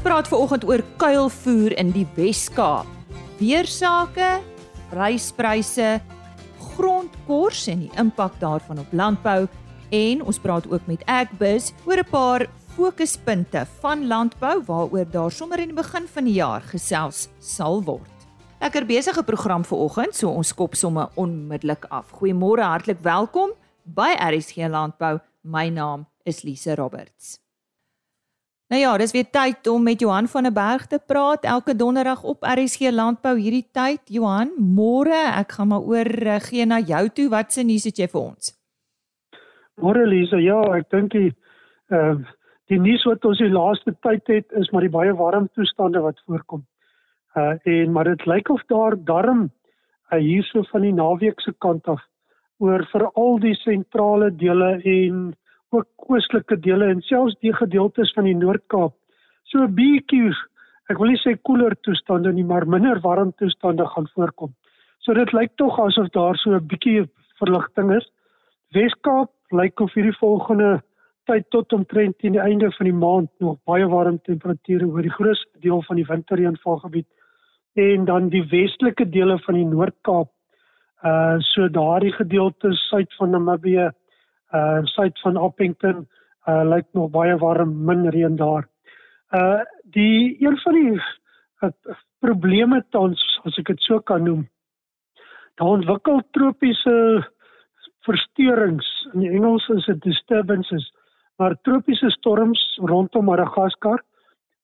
Ons praat veraloggend oor kuilvoer in die Wes-Kaap. Weersake, pryspryse, grondkors en die impak daarvan op landbou en ons praat ook met Agbus oor 'n paar fokuspunte van landbou waaroor daar sommer in die begin van die jaar gesels sal word. Lekker besige program vir oggend, so ons kop somme onmiddellik af. Goeiemôre, hartlik welkom by RSG Landbou. My naam is Lise Roberts. Nou ja, dis weer tyd om met Johan van der Berg te praat elke donderdag op RSG Landbou hierdie tyd. Johan, môre, ek gaan maar oor eh, gee na jou toe. Wat se nuus het jy vir ons? Môre Lise, ja, ek dink die ehm uh, die nuus wat ons die laaste tyd het is maar die baie warm toestande wat voorkom. Uh en maar dit lyk of daar darm uh, hierso van die naweek se kant af oor veral die sentrale dele en ook oostelike dele en selfs die gedeeltes van die Noord-Kaap. So 'n bietjie, ek wil nie sê koeler toestande nie, maar minder warm toestande gaan voorkom. So dit lyk tog asof daar so 'n bietjie verligting is. Wes-Kaap lyk of hierdie volgende tyd tot omtrent teen die einde van die maand nog baie warm temperature oor die grootste deel van die winterreënvalgebied en dan die westelike dele van die Noord-Kaap. Uh so daardie gedeeltes suid van Namibië uh suid van Appington uh lyk nog baie warm, min reën daar. Uh die een van die uh, probleme tans as ek dit so kan noem. Daar ontwikkel tropiese versteurings. In Engels is dit disturbances, maar tropiese storms rondom Madagaskar.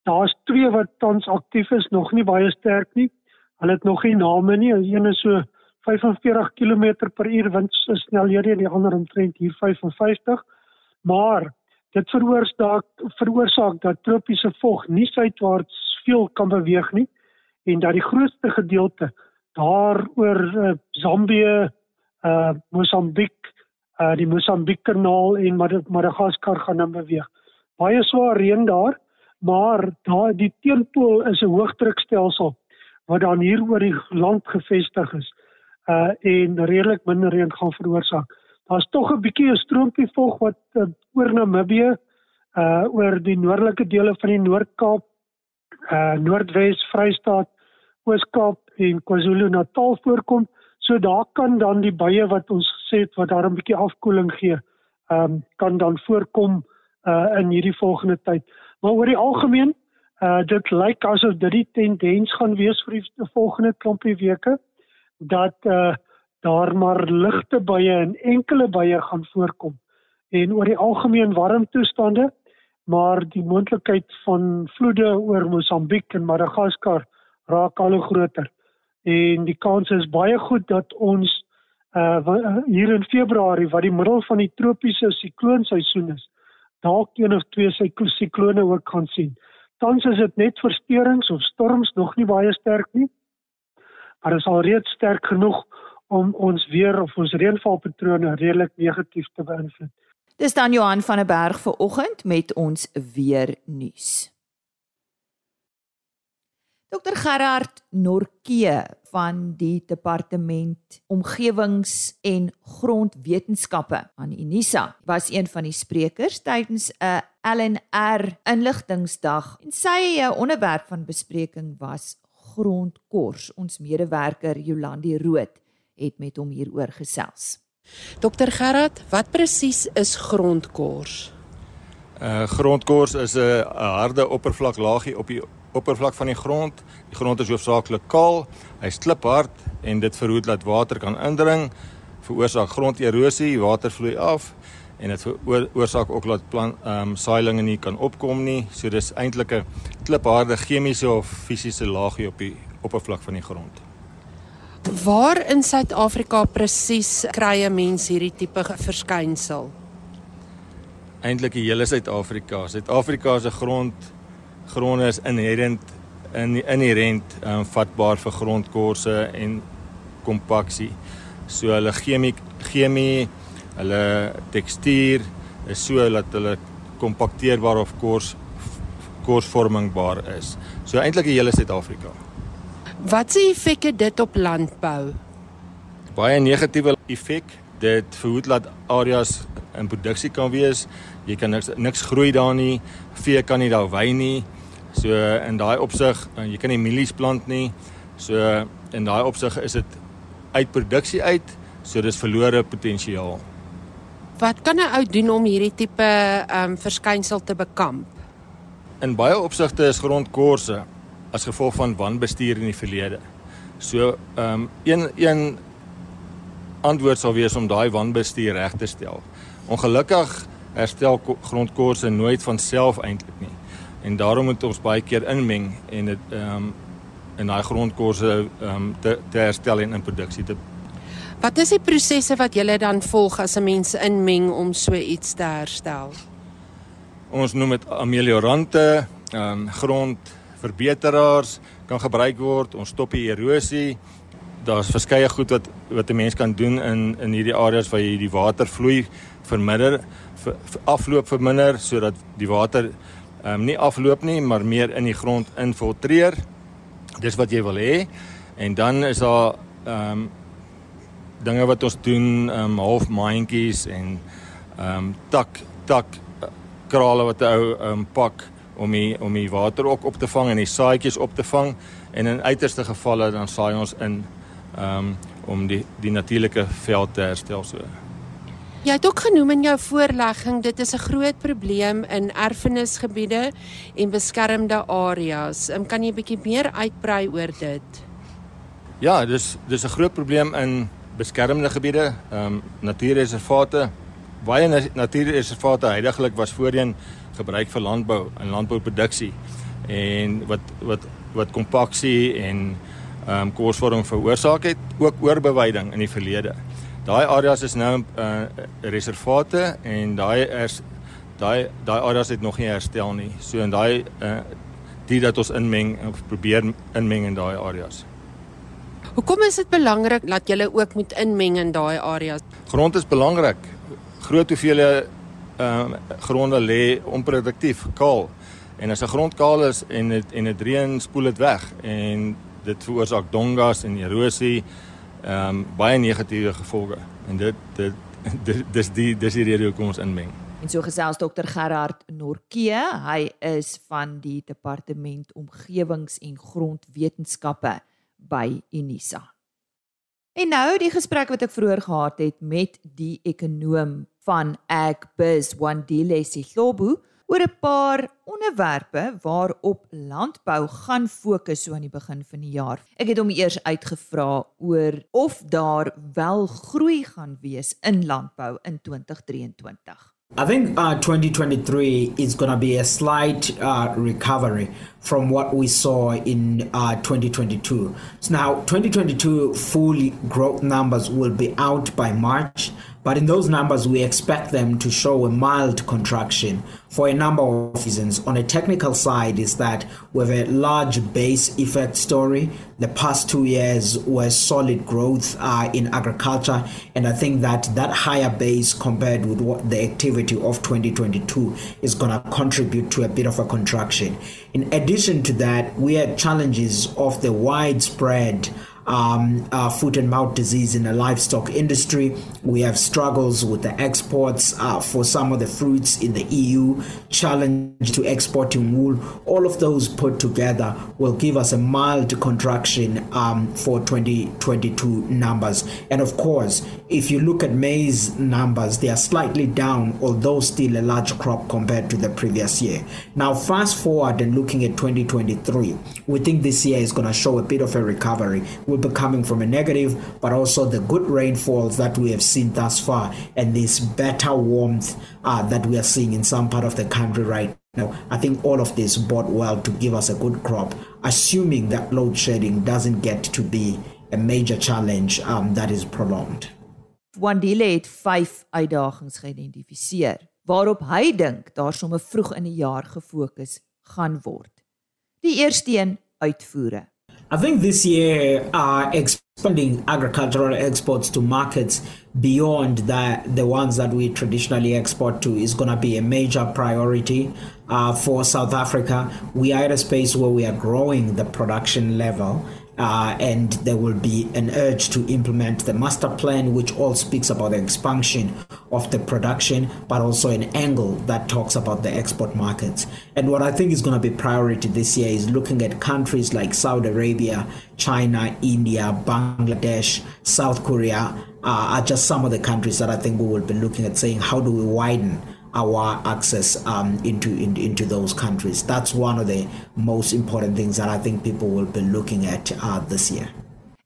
Daar's twee wat tans aktief is, nog nie baie sterk nie. Hulle het nog nie name nie. Een is so 45 km per uur windsnelhede en die ander omtrent hier 55. Maar dit veroorsaak veroorsaak dat tropiese vog nie suidwaarts veel kan beweeg nie en dat die grootste gedeelte daar oor uh, Zambië, uh Mosambiek, uh die Mosambiek-kanaal en Madagaskar gaan dan beweeg. Baie swaar reën daar, maar daar die teenpool is 'n hoëdrukstelsel wat dan hier oor die land gevestig is uh en redelik minder reën gaan veroorsaak. Daar's tog 'n bietjie 'n stroompie vog wat uh, oor Namibië uh oor die noordelike dele van die Noord-Kaap, uh Noordwes, Vrystaat, Oos-Kaap en KwaZulu-Natal voorkom. So daar kan dan die buie wat ons gesê het wat daar 'n bietjie afkoeling gee, ehm um, kan dan voorkom uh in hierdie volgende tyd. Maar oor die algemeen, uh dit lyk asof dit die tendens gaan wees vir die volgende klompie weke dat uh, daar maar ligte buie en enkele buie gaan voorkom en oor die algemeen warm toestande maar die moontlikheid van vloede oor Mosambiek en Madagaskar raak al hoe groter en die kans is baie goed dat ons uh, hier in Februarie wat die middel van die tropiese sikloonseisoen is dalk een of twee siklone ook gaan sien. Tans is dit net versteurings of storms nog nie baie sterk nie maar is al reeds sterk genoeg om ons weer of ons reënvalpatrone redelik negatief te beïnvloed. Dis dan Johan van der Berg vir oggend met ons weer nuus. Dr Gerard Norkee van die departement omgewings en grondwetenskappe aan Unisa was een van die sprekers tydens 'n LNR inligtingsdag en sy eh, onderwerp van bespreking was grondkors. Ons medewerker Jolandi Rood het met hom hieroor gesels. Dr Gerard, wat presies is grondkors? Uh grondkors is 'n harde oppervlaklaagie op die oppervlak van die grond. Die grond is hoofsaaklik kaal, hy's kliphard en dit verhoed dat water kan indring, veroorsaak gronderosie, water vloei af en dit veroorsaak ook dat plant ehm um, saailinge nie kan opkom nie. So dis eintlik 'n klipharde chemiese of fisiese laagie op die oppervlak van die grond. Waar in Suid-Afrika presies kry 'n mens hierdie tipe verskynsel? Eintlik die hele Suid-Afrika. Suid-Afrika se grond gronde is inherent in inherent um, vatbaar vir grondkorse en kompaksie. So hulle chemie chemie Hulle tekstuur is so dat hulle kompakteerbaar of kors korsvormingbaar is. So eintlik die hele Suid-Afrika. Wat se effek het dit op landbou? Baie negatiewe effek. Dit verhoed dat areas in produksie kan wees. Jy kan niks niks groei daar nie. Vee kan nie daar wei nie. So in daai opsig, uh, jy kan nie mielies plant nie. So in daai opsig is dit uit produksie uit, so dis verlore potensiaal. Wat kan 'n ou doen om hierdie tipe ehm um, verskynsel te bekamp? In baie opsigte is grondkorse as gevolg van wanbestuur in die verlede. So ehm um, een een antwoord sal wees om daai wanbestuur reg te stel. Ongelukkig herstel grondkorse nooit van self eintlik nie. En daarom moet ons baie keer inmeng en dit ehm um, in daai grondkorse ehm um, te, te herstel en in produksie te Wat is die prosesse wat julle dan volg as 'n mens inmeng om so iets te herstel? Ons noem dit ameliorante, ehm um, grondverbeteraars kan gebruik word. Ons stop die erosie. Daar's verskeie goed wat wat 'n mens kan doen in in hierdie areas waar jy die watervloei verminder, ver, afloop verminder sodat die water ehm um, nie afloop nie, maar meer in die grond infiltreer. Dis wat jy wil hê. En dan is daar ehm um, dinge wat ons doen, ehm um, half maandjies en ehm um, tak tak krale wat 'n ou ehm um, pak om die om die water ook op te vang en die saaitjies op te vang en in uiterste gevalle dan saai ons in ehm um, om die die natuurlike veld te herstel so. Jy het ook genoem in jou voorlegging dit is 'n groot probleem in erfenisgebiede en beskermde areas. Um, kan jy 'n bietjie meer uitbrei oor dit? Ja, dis dis 'n groot probleem in beskermde gebiede, ehm um, natuurreservate. Baie natuurreservate heidaglik was voorheen gebruik vir landbou en landbouproduksie en wat wat wat kompaksie en ehm um, korsvorming veroorsaak het, ook oorbewyding in die verlede. Daai areas is nou 'n uh, reservate en daai is daai daai areas het nog nie herstel nie. So in daai uh, die dat ons inmeng of probeer inmeng in daai areas. Hoekom is dit belangrik dat jy ook moet inmeng in daai areas? Grond is belangrik. Groot hoeveelhede ehm uh, gronde lê onproduktief, kaal. En as 'n grond kaal is en dit en dit reën, spoel dit weg en dit veroorsaak dongas en erosie, ehm um, baie negatiewe gevolge. En dit dit dis die dis die rede hoekom ons inmeng. En so gesels dokter Gerard Norkee, hy is van die departement omgewings en grondwetenskappe by Unisa. En nou die gesprek wat ek vroeër gehad het met die ekonom van Agbiz Wandile Sihlobo oor 'n paar onderwerpe waarop landbou gaan fokus so aan die begin van die jaar. Ek het hom eers uitgevra oor of daar wel groei gaan wees in landbou in 2023. I think uh, 2023 is going to be a slight uh, recovery from what we saw in uh, 2022. So now, 2022 full growth numbers will be out by March, but in those numbers, we expect them to show a mild contraction for a number of reasons. On a technical side, is that have a large base effect story. The past two years were solid growth uh, in agriculture, and I think that that higher base compared with what the activity of 2022 is going to contribute to a bit of a contraction. In addition to that, we had challenges of the widespread um, uh, foot and mouth disease in the livestock industry. We have struggles with the exports uh, for some of the fruits in the EU, challenge to exporting wool. All of those put together will give us a mild contraction um, for 2022 numbers. And of course, if you look at maize numbers, they are slightly down, although still a large crop compared to the previous year. Now, fast forward and looking at 2023, we think this year is going to show a bit of a recovery. We will be coming from a negative, but also the good rainfalls that we have seen thus far and this better warmth uh, that we are seeing in some part of the country right now. I think all of this bode well to give us a good crop, assuming that load shedding doesn't get to be a major challenge um, that is prolonged. Wandile het 5 uitdagings geïdentifiseer waarop hy dink daar sommer vroeg in die jaar gefokus gaan word. Die eerste een uitvoere. I think this year, uh, expanding agricultural exports to markets beyond the, the ones that we traditionally export to is going to be a major priority uh, for South Africa. We are at a space where we are growing the production level. Uh, and there will be an urge to implement the master plan, which all speaks about the expansion of the production, but also an angle that talks about the export markets. And what I think is going to be priority this year is looking at countries like Saudi Arabia, China, India, Bangladesh, South Korea uh, are just some of the countries that I think we will be looking at saying how do we widen our access um, into, in, into those countries. That's one of the most important things that I think people will be looking at uh, this year.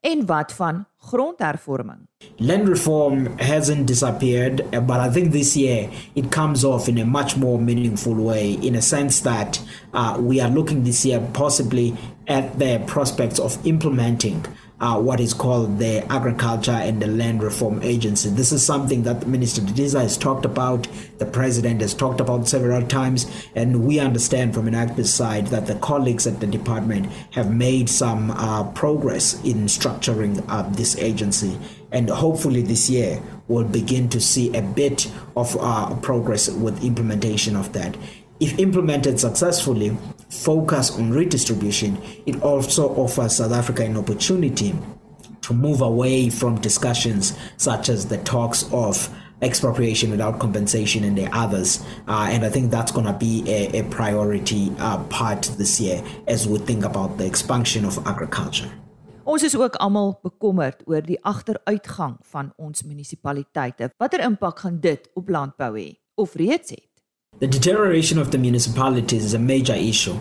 En wat van grondhervorming? Land reform hasn't disappeared, but I think this year it comes off in a much more meaningful way, in a sense that uh, we are looking this year possibly at the prospects of implementing uh, what is called the Agriculture and the Land Reform Agency. This is something that Minister Didiza has talked about, the President has talked about several times, and we understand from an activist side that the colleagues at the department have made some uh, progress in structuring uh, this agency. And hopefully this year we'll begin to see a bit of uh, progress with implementation of that if implemented successfully, focus on redistribution, it also offers South Africa an opportunity to move away from discussions such as the talks of expropriation without compensation and the others. Uh, and I think that's going to be a, a priority uh, part this year as we think about the expansion of agriculture. Ons is ook almal bekommerd oor die agteruitgang van ons munisipaliteite. Watter impak gaan dit op landbou hê of reeds het? The deterioration of the municipalities is a major issue.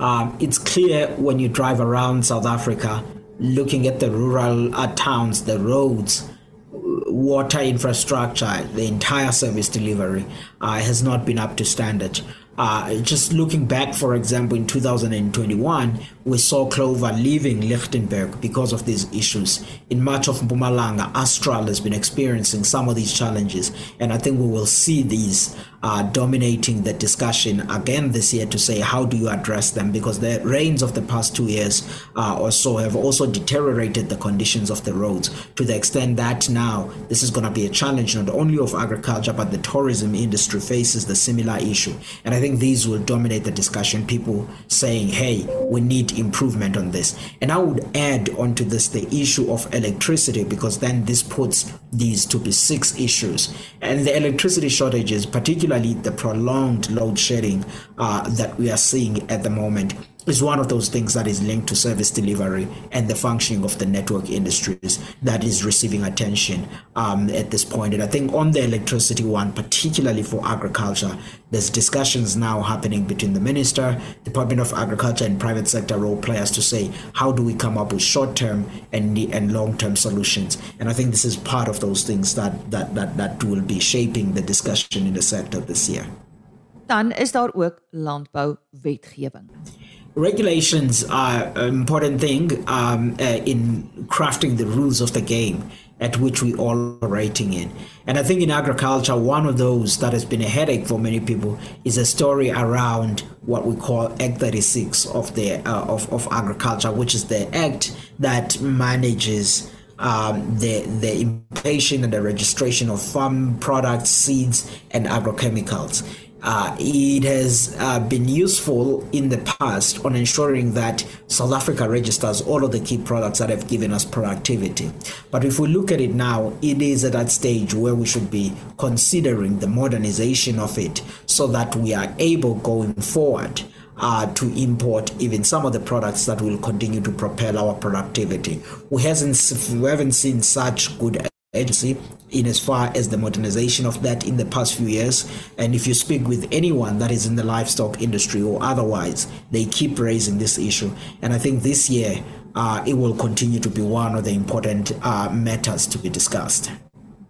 Um, it's clear when you drive around South Africa, looking at the rural uh, towns, the roads, water infrastructure, the entire service delivery uh, has not been up to standard. Uh, just looking back, for example, in 2021, we saw Clover leaving Lichtenberg because of these issues. In much of Mpumalanga, Astral has been experiencing some of these challenges, and I think we will see these uh, dominating the discussion again this year to say how do you address them because the rains of the past two years uh, or so have also deteriorated the conditions of the roads. To the extent that now this is going to be a challenge not only of agriculture but the tourism industry faces the similar issue. And i think these will dominate the discussion. People saying hey we need improvement on this. And i would add onto this the issue of electricity because then this puts these to be six issues. And the electricity shortages particularly the prolonged load shedding uh, that we are seeing at the moment is one of those things that is linked to service delivery and the functioning of the network industries that is receiving attention um, at this point. And I think on the electricity one, particularly for agriculture, there's discussions now happening between the minister, Department of Agriculture, and private sector role players to say how do we come up with short-term and and long-term solutions. And I think this is part of those things that that that that will be shaping the discussion in the sector this year. Dan is daar ook landbouwetgewing. Regulations are an important thing um, uh, in crafting the rules of the game at which we all are operating in. And I think in agriculture, one of those that has been a headache for many people is a story around what we call Act 36 of the uh, of, of agriculture, which is the act that manages um, the the importation and the registration of farm products, seeds, and agrochemicals. Uh, it has uh, been useful in the past on ensuring that South Africa registers all of the key products that have given us productivity. But if we look at it now, it is at that stage where we should be considering the modernization of it so that we are able going forward. Uh, to import even some of the products that will continue to propel our productivity. We hasn't we haven't seen such good agency in as far as the modernization of that in the past few years. And if you speak with anyone that is in the livestock industry or otherwise they keep raising this issue. And i think this year uh, it will continue to be one of the important uh, matters to be discussed.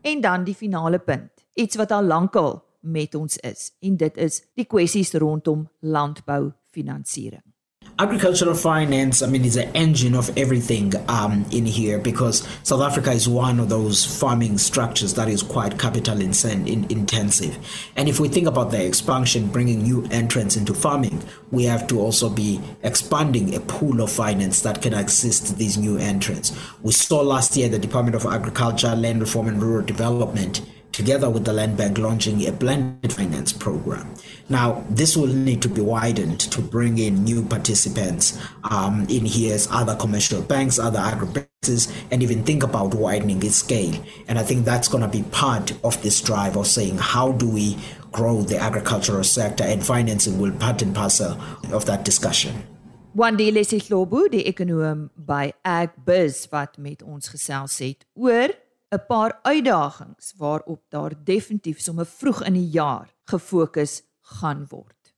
En dan die finale punt. Iets wat al lankal met ons is en dit is die kwessies rondom landbou finansiering agricultural finance, I mean, is an engine of everything um, in here because South Africa is one of those farming structures that is quite capital in, in, intensive. And if we think about the expansion, bringing new entrants into farming, we have to also be expanding a pool of finance that can assist these new entrants. We saw last year the Department of Agriculture, Land Reform and Rural Development together with the Land Bank, launching a blended finance program. Now, this will need to be widened to bring in new participants um, in here as other commercial banks, other agribusinesses, and even think about widening its scale. And I think that's going to be part of this drive of saying, how do we grow the agricultural sector? And financing will part and parcel of that discussion. Wandile Sihlobo, die ekonom by Agbiz wat met ons gesels het oor 'n paar uitdagings waarop daar definitief sommer vroeg in die jaar gefokus gaan word.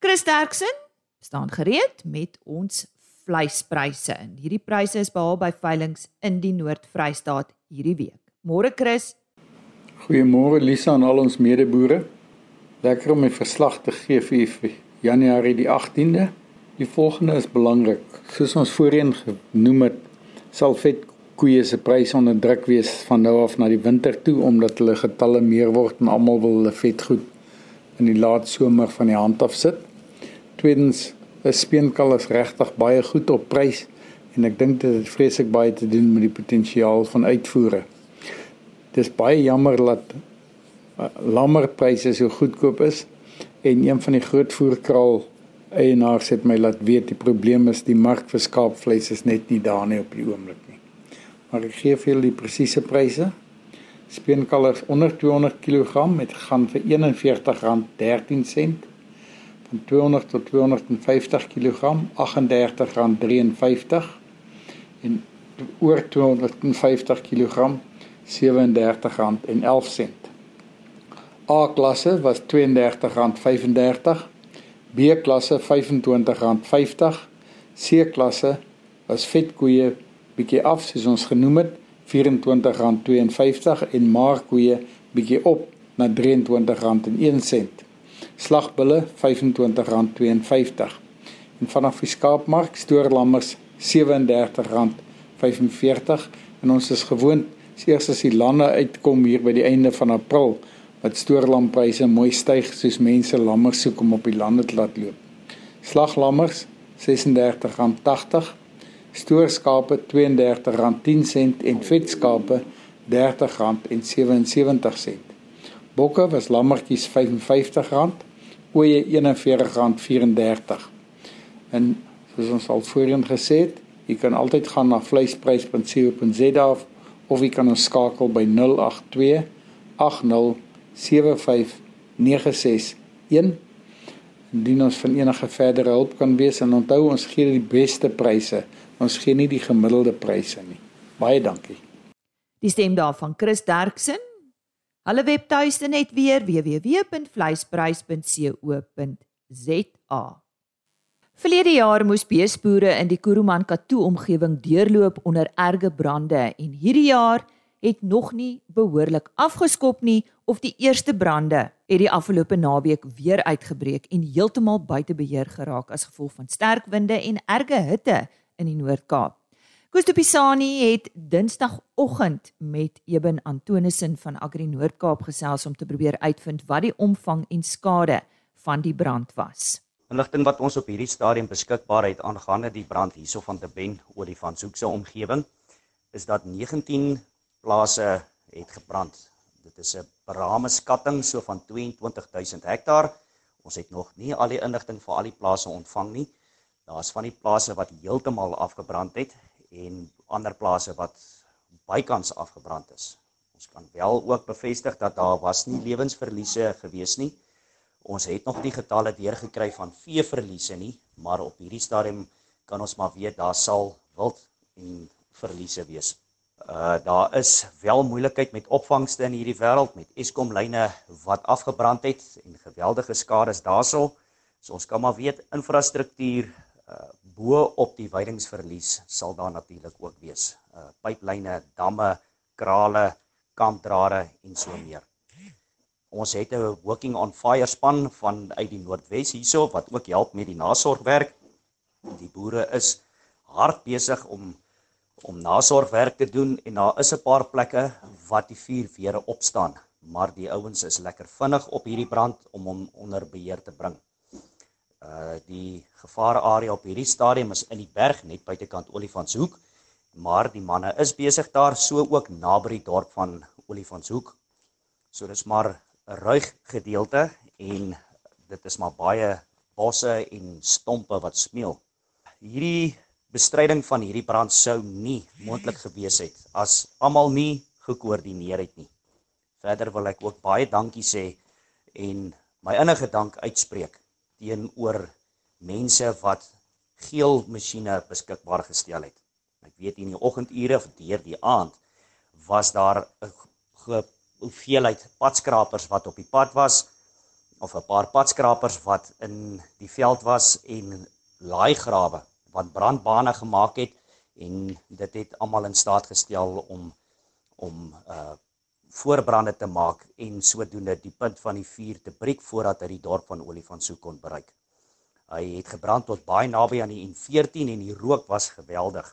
Chris Derksen staan gereed met ons vleispryse. En hierdie pryse is behaal by veilinge in die Noord-Vrystaat hierdie week. Môre Chris. Goeiemôre Lisa en al ons medeboere. Lekker om 'n verslag te gee vir vir Januarie die 18de. Die volgende is belangrik. Soos ons voorheen genoem het, sal vet koeie se pryse onder druk wees van nou af na die winter toe omdat hulle getalle meer word en almal wil hulle vet goed in die laat somer van die hand af sit. Tweedens, 'n speenkal is regtig baie goed op prys en ek dink dit het vreeslik baie te doen met die potensiaal van uitvoere. Dis baie jammer dat uh, lammerpryse so goedkoop is en een van die groot voerkraal eienaars het my laat weet die probleem is die mark vir skaapvleis is net nie daar nie op die oomblik nie maar ek gee vir julle die presiese pryse. Speenkalvers onder 200 kg met gaan vir R41.13 van 200 tot 250 kg R38.53 en oor 250 kg R37.11. A klasse was R32.35, B klasse R25.50, C klasse was vetkoeie bietjie af soos ons genoem het R24.52 en markkoeie bietjie op na R23.01. Slagbulle R25.52 en vanaf die skaapmark stoorlammers R37.45 en ons is gewoond eers as die lande uitkom hier by die einde van April wat stoorlampryse mooi styg soos mense lammers soek om op die lande te laat loop. Slaglammers R36.80 stoorskape R32.10 en vetskape R30.77. Bokke was lammetjies R55, ooe R41.34. En soos ons al voorheen gesê het, jy kan altyd gaan na vleisprys.co.za of jy kan ons skakel by 082 8075 961 indien ons van enige verdere hulp kan wees en onthou ons gee die beste pryse Ons gee nie die gemiddelde pryse nie. Baie dankie. Die stem daarvan Chris Derksen. Hulle webtuiste net weer www.vleisprys.co.za. Verlede jaar moes beesboere in die Kuruman Katu omgewing deurloop onder erge brande en hierdie jaar het nog nie behoorlik afgeskop nie of die eerste brande het die afgelope naweek weer uitgebreek en heeltemal buite beheer geraak as gevolg van sterk winde en erge hitte in die Noord-Kaap. Koos Pisani het Dinsdagoggend met Eben Antonissen van Agri Noord-Kaap gesels om te probeer uitvind wat die omvang en skade van die brand was. Inligting wat ons op hierdie stadium beskikbaar het aangaande die brand hierso van Teben Olifantshoek se omgewing is dat 19 plase het gebrand. Dit is 'n beraamde skatting so van 22000 hektaar. Ons het nog nie al die inligting vir al die plase ontvang nie. Daar's van die plase wat heeltemal afgebrand het en ander plase wat bykans afgebrand is. Ons kan wel ook bevestig dat daar was nie lewensverliese gewees nie. Ons het nog nie getalle deurgekry van veeverliese nie, maar op hierdie stadium kan ons maar weet daar sal wild en verliese wees. Uh daar is wel moeilikheid met opvangste in hierdie wêreld met Eskom lyne wat afgebrand het en geweldige skades daarsel. So ons kan maar weet infrastruktuur uh bo op die weidingsverlies sal daar natuurlik ook wees. Uh pyplyne, damme, krale, kampdrade en so meer. Ons het 'n working on fire span van uit die Noordwes hierso wat ook help met die nasorgwerk. Die boere is hard besig om om nasorgwerk te doen en daar is 'n paar plekke wat die vuur weer opstaan, maar die ouens is lekker vinnig op hierdie brand om hom onder beheer te bring. Uh die gevaararea op hierdie stadium is in die berg net buitekant Olifantshoek Maar die manne is besig daar so ook naby die dorp van Olifantshoek. So dis maar 'n ruig gedeelte en dit is maar baie bosse en stompe wat smeel. Hierdie bestryding van hierdie brand sou nie moontlik gewees het as almal nie gekoördineer het nie. Verder wil ek ook baie dankie sê en my innige dank uitspreek teenoor mense wat geel masjiene beskikbaar gestel het. Ek weet in die oggendure of deur die aand was daar 'n hoeveelheid padskrapers wat op die pad was of 'n paar padskrapers wat in die veld was en laaigrawe wat brandbane gemaak het en dit het almal in staat gestel om om uh voorbrande te maak en sodoende die punt van die vuur te breek voordat hy die dorp van Olifantshoek kon bereik. Hy het gebrand tot baie naby aan die N14 en die rook was geweldig.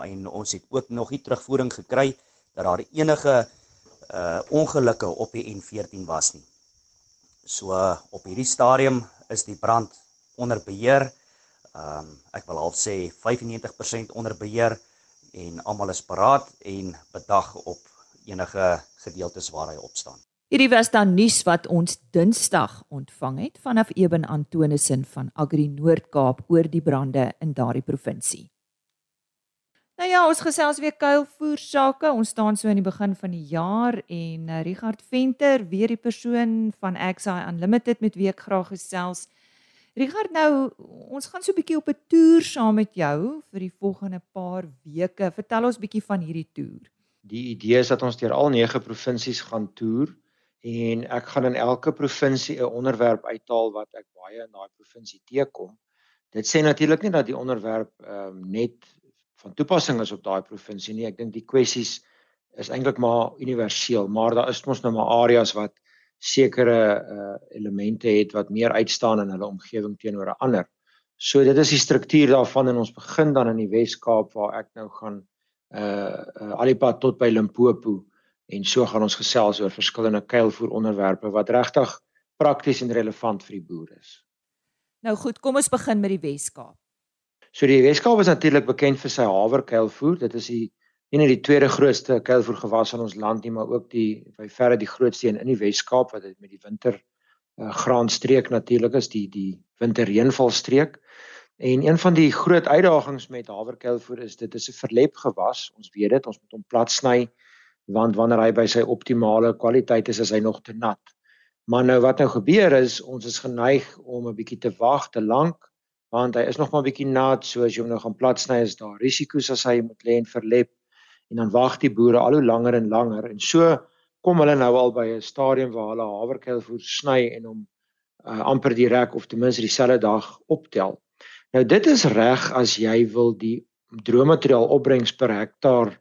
En ons het ook nog nie terugvoering gekry dat daar enige uh ongelukke op die N14 was nie. So uh, op hierdie stadium is die brand onder beheer. Ehm um, ek wil half sê 95% onder beheer en almal is paraat en bedag op enige gedeeltes waar hy opstaan. Hierdie was dan nuus wat ons Dinsdag ontvang het vanaf Eben Antonissen van Agri Noord-Kaap oor die brande in daardie provinsie. Nou ja, ons gesels weer kuilvoer sake. Ons staan so aan die begin van die jaar en uh, Richard Venter, weer die persoon van XI Unlimited met wie ek graag gesels. Richard, nou ons gaan so 'n bietjie op 'n toer saam met jou vir die volgende paar weke. Vertel ons bietjie van hierdie toer. Die idee is dat ons deur al 9 provinsies gaan toer en ek gaan in elke provinsie 'n onderwerp uithaal wat ek baie in daai provinsie teekom. Dit sê natuurlik nie dat die onderwerp ehm um, net van toepassing is op daai provinsie nie. Ek dink die kwessies is eintlik maar universeel, maar daar is mos nou maar areas wat sekere uh elemente het wat meer uitstaan in hulle omgewing teenoor 'n ander. So dit is die struktuur daarvan en ons begin dan in die Wes-Kaap waar ek nou gaan uh, uh alipad tot by Limpopo en so gaan ons gesels oor verskillende kuilvoer onderwerpe wat regtig prakties en relevant vir die boere is. Nou goed, kom ons begin met die Weskaap. So die Weskaap is natuurlik bekend vir sy haverkuilvoer. Dit is die nie net die tweede grootste kuilvoer gewas in ons land nie, maar ook die by verre die grootste een in die Weskaap wat dit met die winter uh, graanstreek natuurlik is die die winterreënvalstreek. En een van die groot uitdagings met haverkuilvoer is dit is 'n verlep gewas. Ons weet dit, ons moet hom plat sny want wanneer hy by sy optimale kwaliteit is, is hy nog te nat. Maar nou wat nou gebeur is, ons is geneig om 'n bietjie te wag te lank want hy is nog maar bietjie nat, so as jy hom nou gaan plat sny is daar risiko's as hy moet lê en verlep en dan wag die boere al hoe langer en langer en so kom hulle nou al by 'n stadium waar hulle haverkuilvoer sny en hom uh, amper direk of ten minste dieselfde dag optel. Nou dit is reg as jy wil die droommateriaal opbrengs per hektaar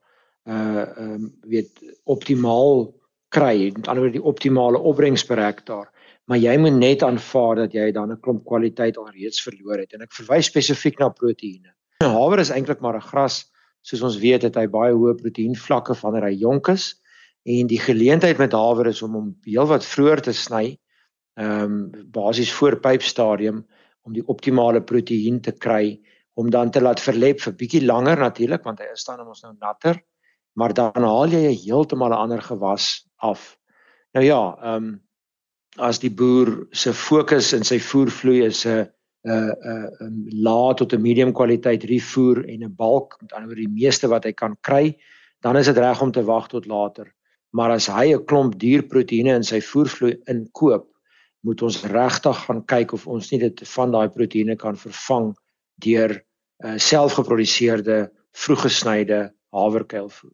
uh ehm um, weet optimaal kry, met ander woorde die optimale opbrengs per hektaar, maar jy moet net aanvaar dat jy dan 'n klomp kwaliteit alreeds verloor het. En ek verwys spesifiek na proteïene. Haver is eintlik maar 'n gras, soos ons weet het hy baie hoë proteïenvlakke wanneer hy jonk is. En die geleentheid met haver is om hom heelwat vroeër te sny, ehm um, basies voor pypstadium om die optimale proteïen te kry om dan te laat verlep vir bietjie langer natuurlik want hy is dan ons nou natter maar dan haal jy heeltemal 'n ander gewas af. Nou ja, ehm um, as die boer se fokus in sy voervloei is 'n 'n 'n lae tot 'n medium kwaliteit rifoer en 'n balk, met ander woorde die meeste wat hy kan kry, dan is dit reg om te wag tot later. Maar as hy 'n klomp dierproteïene in sy voervloei inkoop, moet ons regtig gaan kyk of ons nie dit van daai proteïene kan vervang deur uh, selfgeproduseerde vroeggesnyde haverkuilvoer.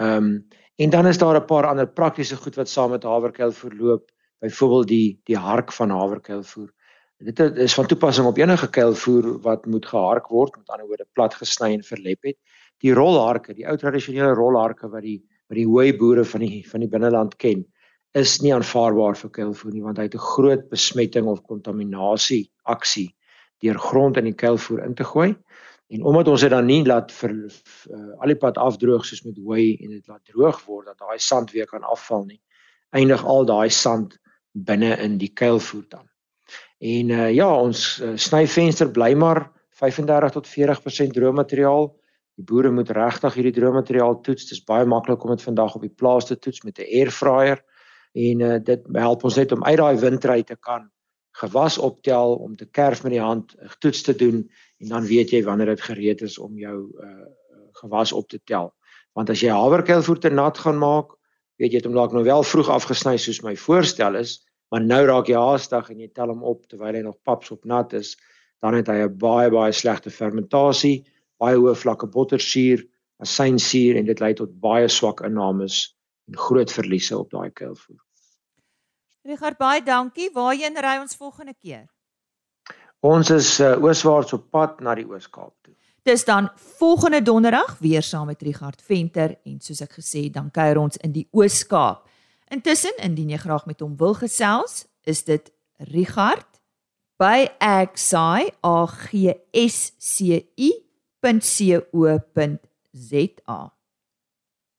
Ehm um, en dan is daar 'n paar ander praktiese goed wat saam met haverkuil verloop, byvoorbeeld die die hark van haverkuilvoer. Dit is van toepassing op enige kuilvoer wat moet gehark word, met ander woorde plat gesny en verlep het. Die rolharke, die ou tradisionele rolharke wat die wat die hoë boere van die van die binneland ken, is nie aanvaarbaar vir kuilvoer nie want hy het 'n groot besmetting of kontaminasie aksie deur grond in die kuilvoer in te gooi. En omdat ons dit dan nie laat vir uh, al die pad afdroog soos met hooi en dit laat droog word dat daai sand weer kan afval nie, eindig al daai sand binne in die kuilvoer dan. En uh, ja, ons uh, snyvenster bly maar 35 tot 40% droë materiaal. Die boere moet regtig hierdie droommateriaal toets. Dit is baie maklik om dit vandag op die plaas te toets met 'n airfryer en uh, dit help ons net om uit daai windry te kan gewas optel om te kerf met die hand toets te doen en dan weet jy wanneer dit gereed is om jou uh, gewas op te tel. Want as jy haverkuilvoer te nat gaan maak, weet jy dit om dalk nou wel vroeg afgesny soos my voorstel is, maar nou raak jy haastig en jy tel hom op terwyl hy nog paps op nat is, dan het hy 'n baie baie slegte fermentasie, baie hoë vlakke bottersuur, asynsuur en dit lei tot baie swak innames en groot verliese op daai kuilvoer. Richard baie dankie. Waarheen ry ons volgende keer? Ons is uh, ooswaarts op pad na die Oos-Kaap toe. Dis dan volgende donderdag weer saam met Richard Venter en soos ek gesê dan kuier ons in die Oos-Kaap. Intussen indien jy graag met hom wil gesels, is dit Richard by agsci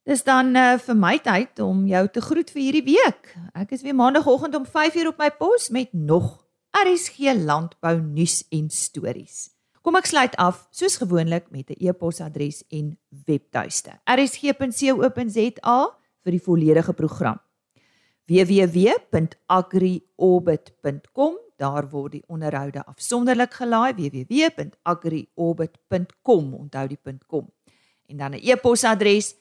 Dis dan uh, vir my tyd om jou te groet vir hierdie week. Ek is weer maandagooggend om 5:00 op my pos met nog RSG landbou nuus en stories. Kom ek sluit af soos gewoonlik met 'n e-posadres en webtuiste. rsg.co.za vir die volledige program. www.agriorbit.com daar word die onderhoude afsonderlik gelaai www.agriorbit.com onthou die .com. En dan 'n e-posadres